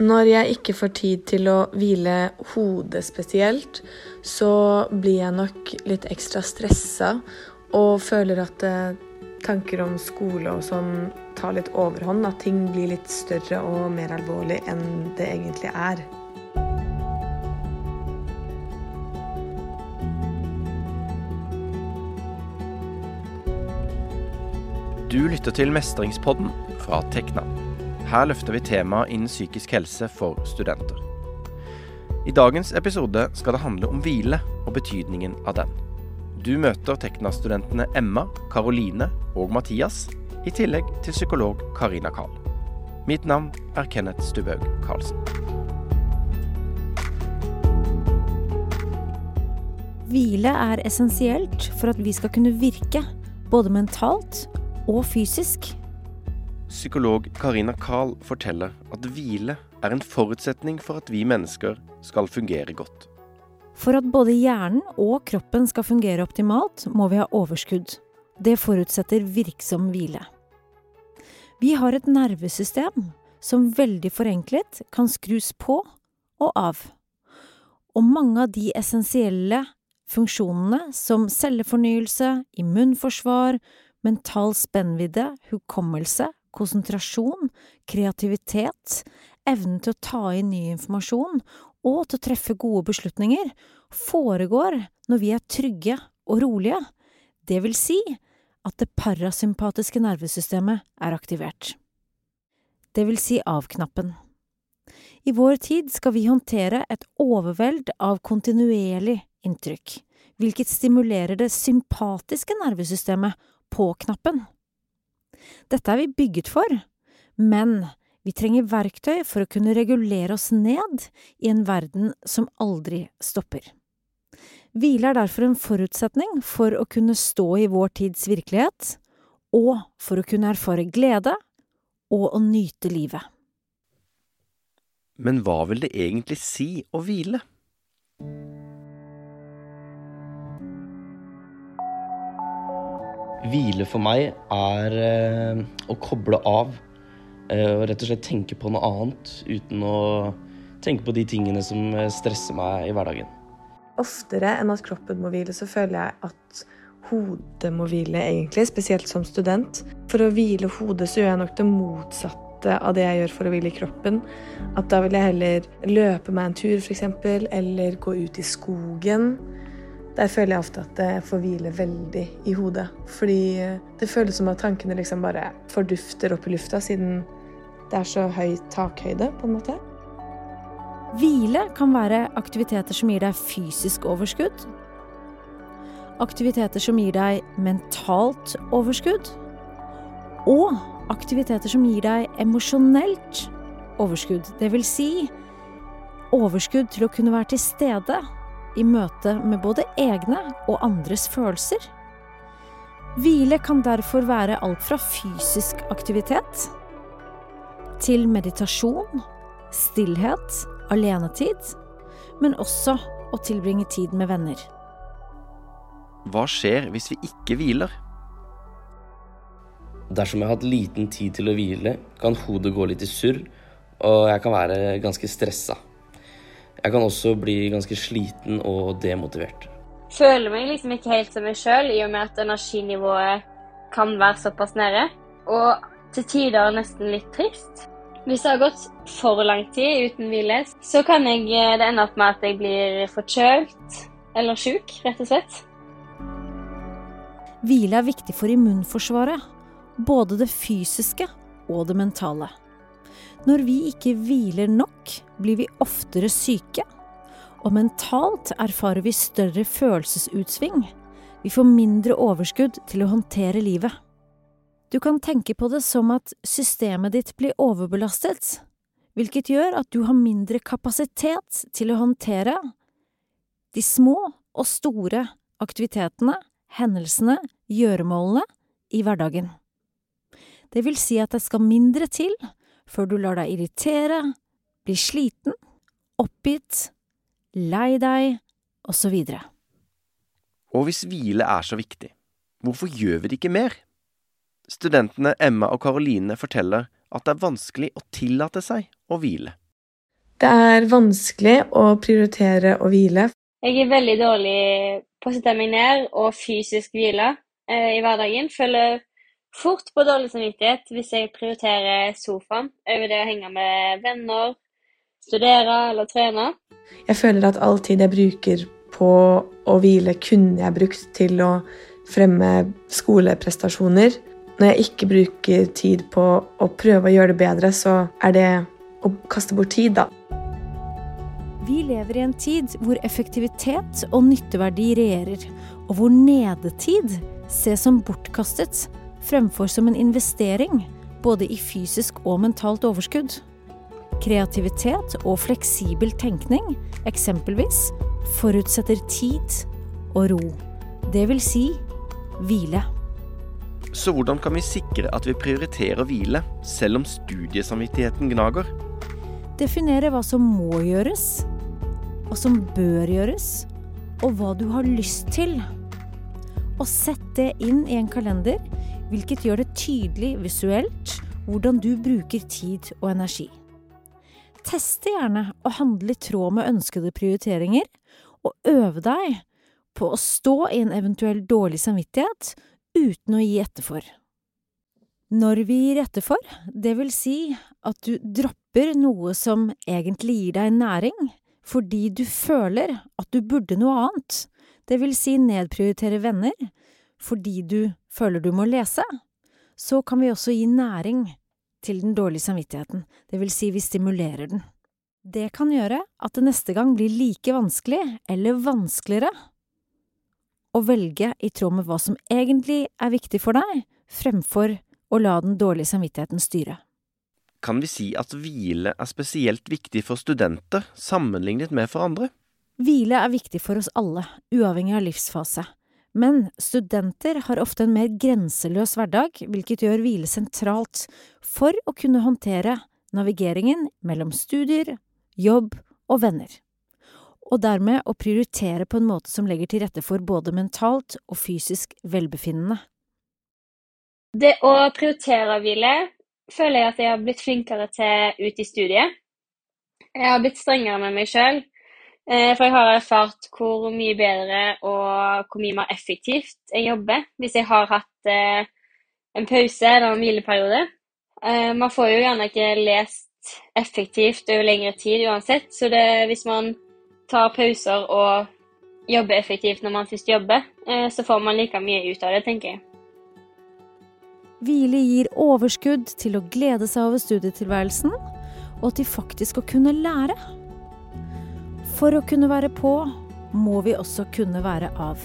Når jeg ikke får tid til å hvile hodet spesielt, så blir jeg nok litt ekstra stressa og føler at eh, tanker om skole og sånn tar litt overhånd. At ting blir litt større og mer alvorlig enn det egentlig er. Du lytter til Mestringspodden fra Tekna. Her løfter vi temaet innen psykisk helse for studenter. I dagens episode skal det handle om hvile og betydningen av den. Du møter Tekna-studentene Emma, Karoline og Mathias, i tillegg til psykolog Karina Kahl. Mitt navn er Kenneth Stubhaug Karlsen. Hvile er essensielt for at vi skal kunne virke, både mentalt og fysisk. Psykolog Karina Kahl forteller at hvile er en forutsetning for at vi mennesker skal fungere godt. For at både hjernen og kroppen skal fungere optimalt, må vi ha overskudd. Det forutsetter virksom hvile. Vi har et nervesystem som veldig forenklet kan skrus på og av. Og mange av de essensielle funksjonene som cellefornyelse, immunforsvar, mental spennvidde, hukommelse, konsentrasjon, kreativitet, evnen til å ta inn ny informasjon og til å treffe gode beslutninger, foregår når vi er trygge og rolige, det vil si at det parasympatiske nervesystemet er aktivert. Det vil si av-knappen. I vår tid skal vi håndtere et overveld av kontinuerlig inntrykk, hvilket stimulerer det sympatiske nervesystemet på knappen. Dette er vi bygget for, men vi trenger verktøy for å kunne regulere oss ned i en verden som aldri stopper. Hvile er derfor en forutsetning for å kunne stå i vår tids virkelighet, og for å kunne erfare glede og å nyte livet. Men hva vil det egentlig si å hvile? Hvile for meg er eh, å koble av eh, og rett og slett tenke på noe annet uten å tenke på de tingene som eh, stresser meg i hverdagen. Oftere enn at kroppen må hvile, så føler jeg at hodet må hvile, egentlig. Spesielt som student. For å hvile hodet så gjør jeg nok det motsatte av det jeg gjør for å hvile kroppen. At da vil jeg heller løpe meg en tur, f.eks., eller gå ut i skogen. Der føler jeg ofte at jeg får hvile veldig i hodet. Fordi det føles som at tankene liksom bare fordufter opp i lufta, siden det er så høy takhøyde, på en måte. Hvile kan være aktiviteter som gir deg fysisk overskudd. Aktiviteter som gir deg mentalt overskudd. Og aktiviteter som gir deg emosjonelt overskudd. Det vil si overskudd til å kunne være til stede i møte med både egne og andres følelser. Hvile kan derfor være alt fra fysisk aktivitet til meditasjon, stillhet, alenetid, men også å tilbringe tid med venner. Hva skjer hvis vi ikke hviler? Dersom jeg har hatt liten tid til å hvile, kan hodet gå litt i surr, og jeg kan være ganske stressa. Jeg kan også bli ganske sliten og demotivert. Føler meg liksom ikke helt som meg sjøl, i og med at energinivået kan være såpass nede. Og til tider nesten litt trist. Hvis det har gått for lang tid uten hvile, så kan jeg, det ende opp med at jeg blir forkjølt eller sjuk, rett og slett. Hvile er viktig for immunforsvaret, både det fysiske og det mentale. Når vi ikke hviler nok, blir vi oftere syke, og mentalt erfarer vi større følelsesutsving. Vi får mindre overskudd til å håndtere livet. Du kan tenke på det som at systemet ditt blir overbelastet, hvilket gjør at du har mindre kapasitet til å håndtere de små og store aktivitetene, hendelsene, gjøremålene i hverdagen. Det vil si at det skal mindre til før du lar deg irritere, bli sliten, oppgitt, lei deg, osv. Og hvis hvile er så viktig, hvorfor gjør vi det ikke mer? Studentene Emma og Karoline forteller at det er vanskelig å tillate seg å hvile. Det er vanskelig å prioritere å hvile. Jeg er veldig dårlig på å sette meg ned og fysisk hvile eh, i hverdagen. Føler fort på dårlig samvittighet hvis jeg prioriterer sofaen over det å henge med venner, studere eller trene. Jeg føler at all tid jeg bruker på å hvile, kunne jeg brukt til å fremme skoleprestasjoner. Når jeg ikke bruker tid på å prøve å gjøre det bedre, så er det å kaste bort tid, da. Vi lever i en tid hvor effektivitet og nytteverdi regjerer, og hvor nedetid ses som bortkastet fremfor som en investering både i fysisk og mentalt overskudd. Kreativitet og fleksibel tenkning, eksempelvis, forutsetter tid og ro. Det vil si hvile. Så hvordan kan vi sikre at vi prioriterer hvile, selv om studiesamvittigheten gnager? Definere hva som må gjøres, hva som bør gjøres, og hva du har lyst til. Og sett det inn i en kalender, hvilket gjør det tydelig visuelt hvordan du bruker tid og energi. Teste gjerne å handle i tråd med ønskede prioriteringer, og øve deg på å stå i en eventuell dårlig samvittighet uten å gi etter for. Når vi gir etter for, det vil si at du dropper noe som egentlig gir deg næring, fordi du føler at du burde noe annet, det vil si nedprioritere venner, fordi du føler du må lese, så kan vi også gi næring til den dårlige samvittigheten, det vil si vi stimulerer den. Det kan gjøre at det neste gang blir like vanskelig, eller vanskeligere, å velge i tråd med hva som egentlig er viktig for deg, fremfor å la den dårlige samvittigheten styre. Kan vi si at hvile er spesielt viktig for studenter sammenlignet med for andre? Hvile er viktig for oss alle, uavhengig av livsfase. Men studenter har ofte en mer grenseløs hverdag, hvilket gjør hvile sentralt for å kunne håndtere navigeringen mellom studier, jobb og venner. Og dermed å prioritere på en måte som legger til rette for både mentalt og fysisk velbefinnende. Det å prioritere hvile føler jeg at jeg har blitt flinkere til ut i studiet. Jeg har blitt strengere med meg sjøl, for jeg har erfart hvor mye bedre og hvor mye mer effektivt jeg jobber hvis jeg har hatt eh, en pause eller en hvileperiode. Eh, man får jo gjerne ikke lest effektivt over lengre tid uansett, så det, hvis man tar pauser og jobber effektivt når man først jobber, så får man like mye ut av det, tenker jeg. Hvile gir overskudd til å glede seg over studietilværelsen, og til faktisk å kunne lære. For å kunne være på, må vi også kunne være av.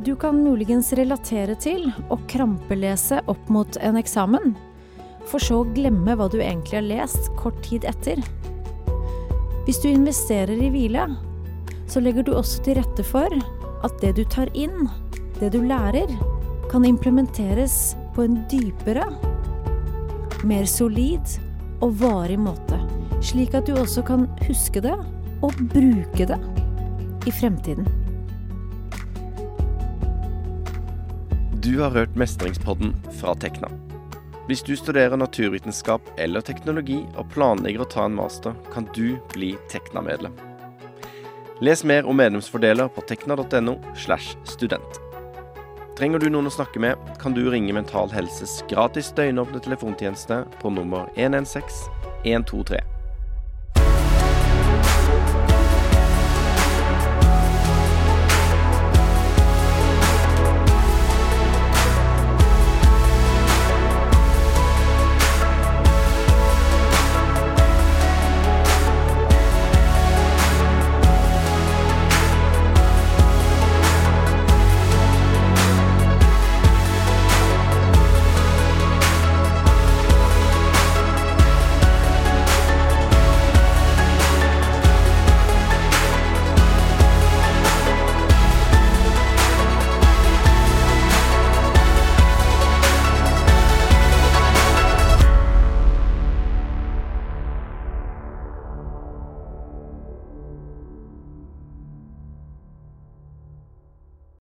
Du kan muligens relatere til å krampelese opp mot en eksamen, for så å glemme hva du egentlig har lest kort tid etter. Hvis du investerer i hvile, så legger du også til rette for at det du tar inn, det du lærer, kan implementeres på en dypere, mer solid og varig måte, slik at du også kan huske det og bruke det i fremtiden. Du har hørt Mestringspodden fra Tekna. Hvis du studerer naturvitenskap eller teknologi og planlegger å ta en master, kan du bli Tekna-medlem. Les mer om medlemsfordeler på tekna.no. slash student. Trenger du noen å snakke med, kan du ringe Mental Helses gratis døgnåpne telefontjeneste på nummer 116 123.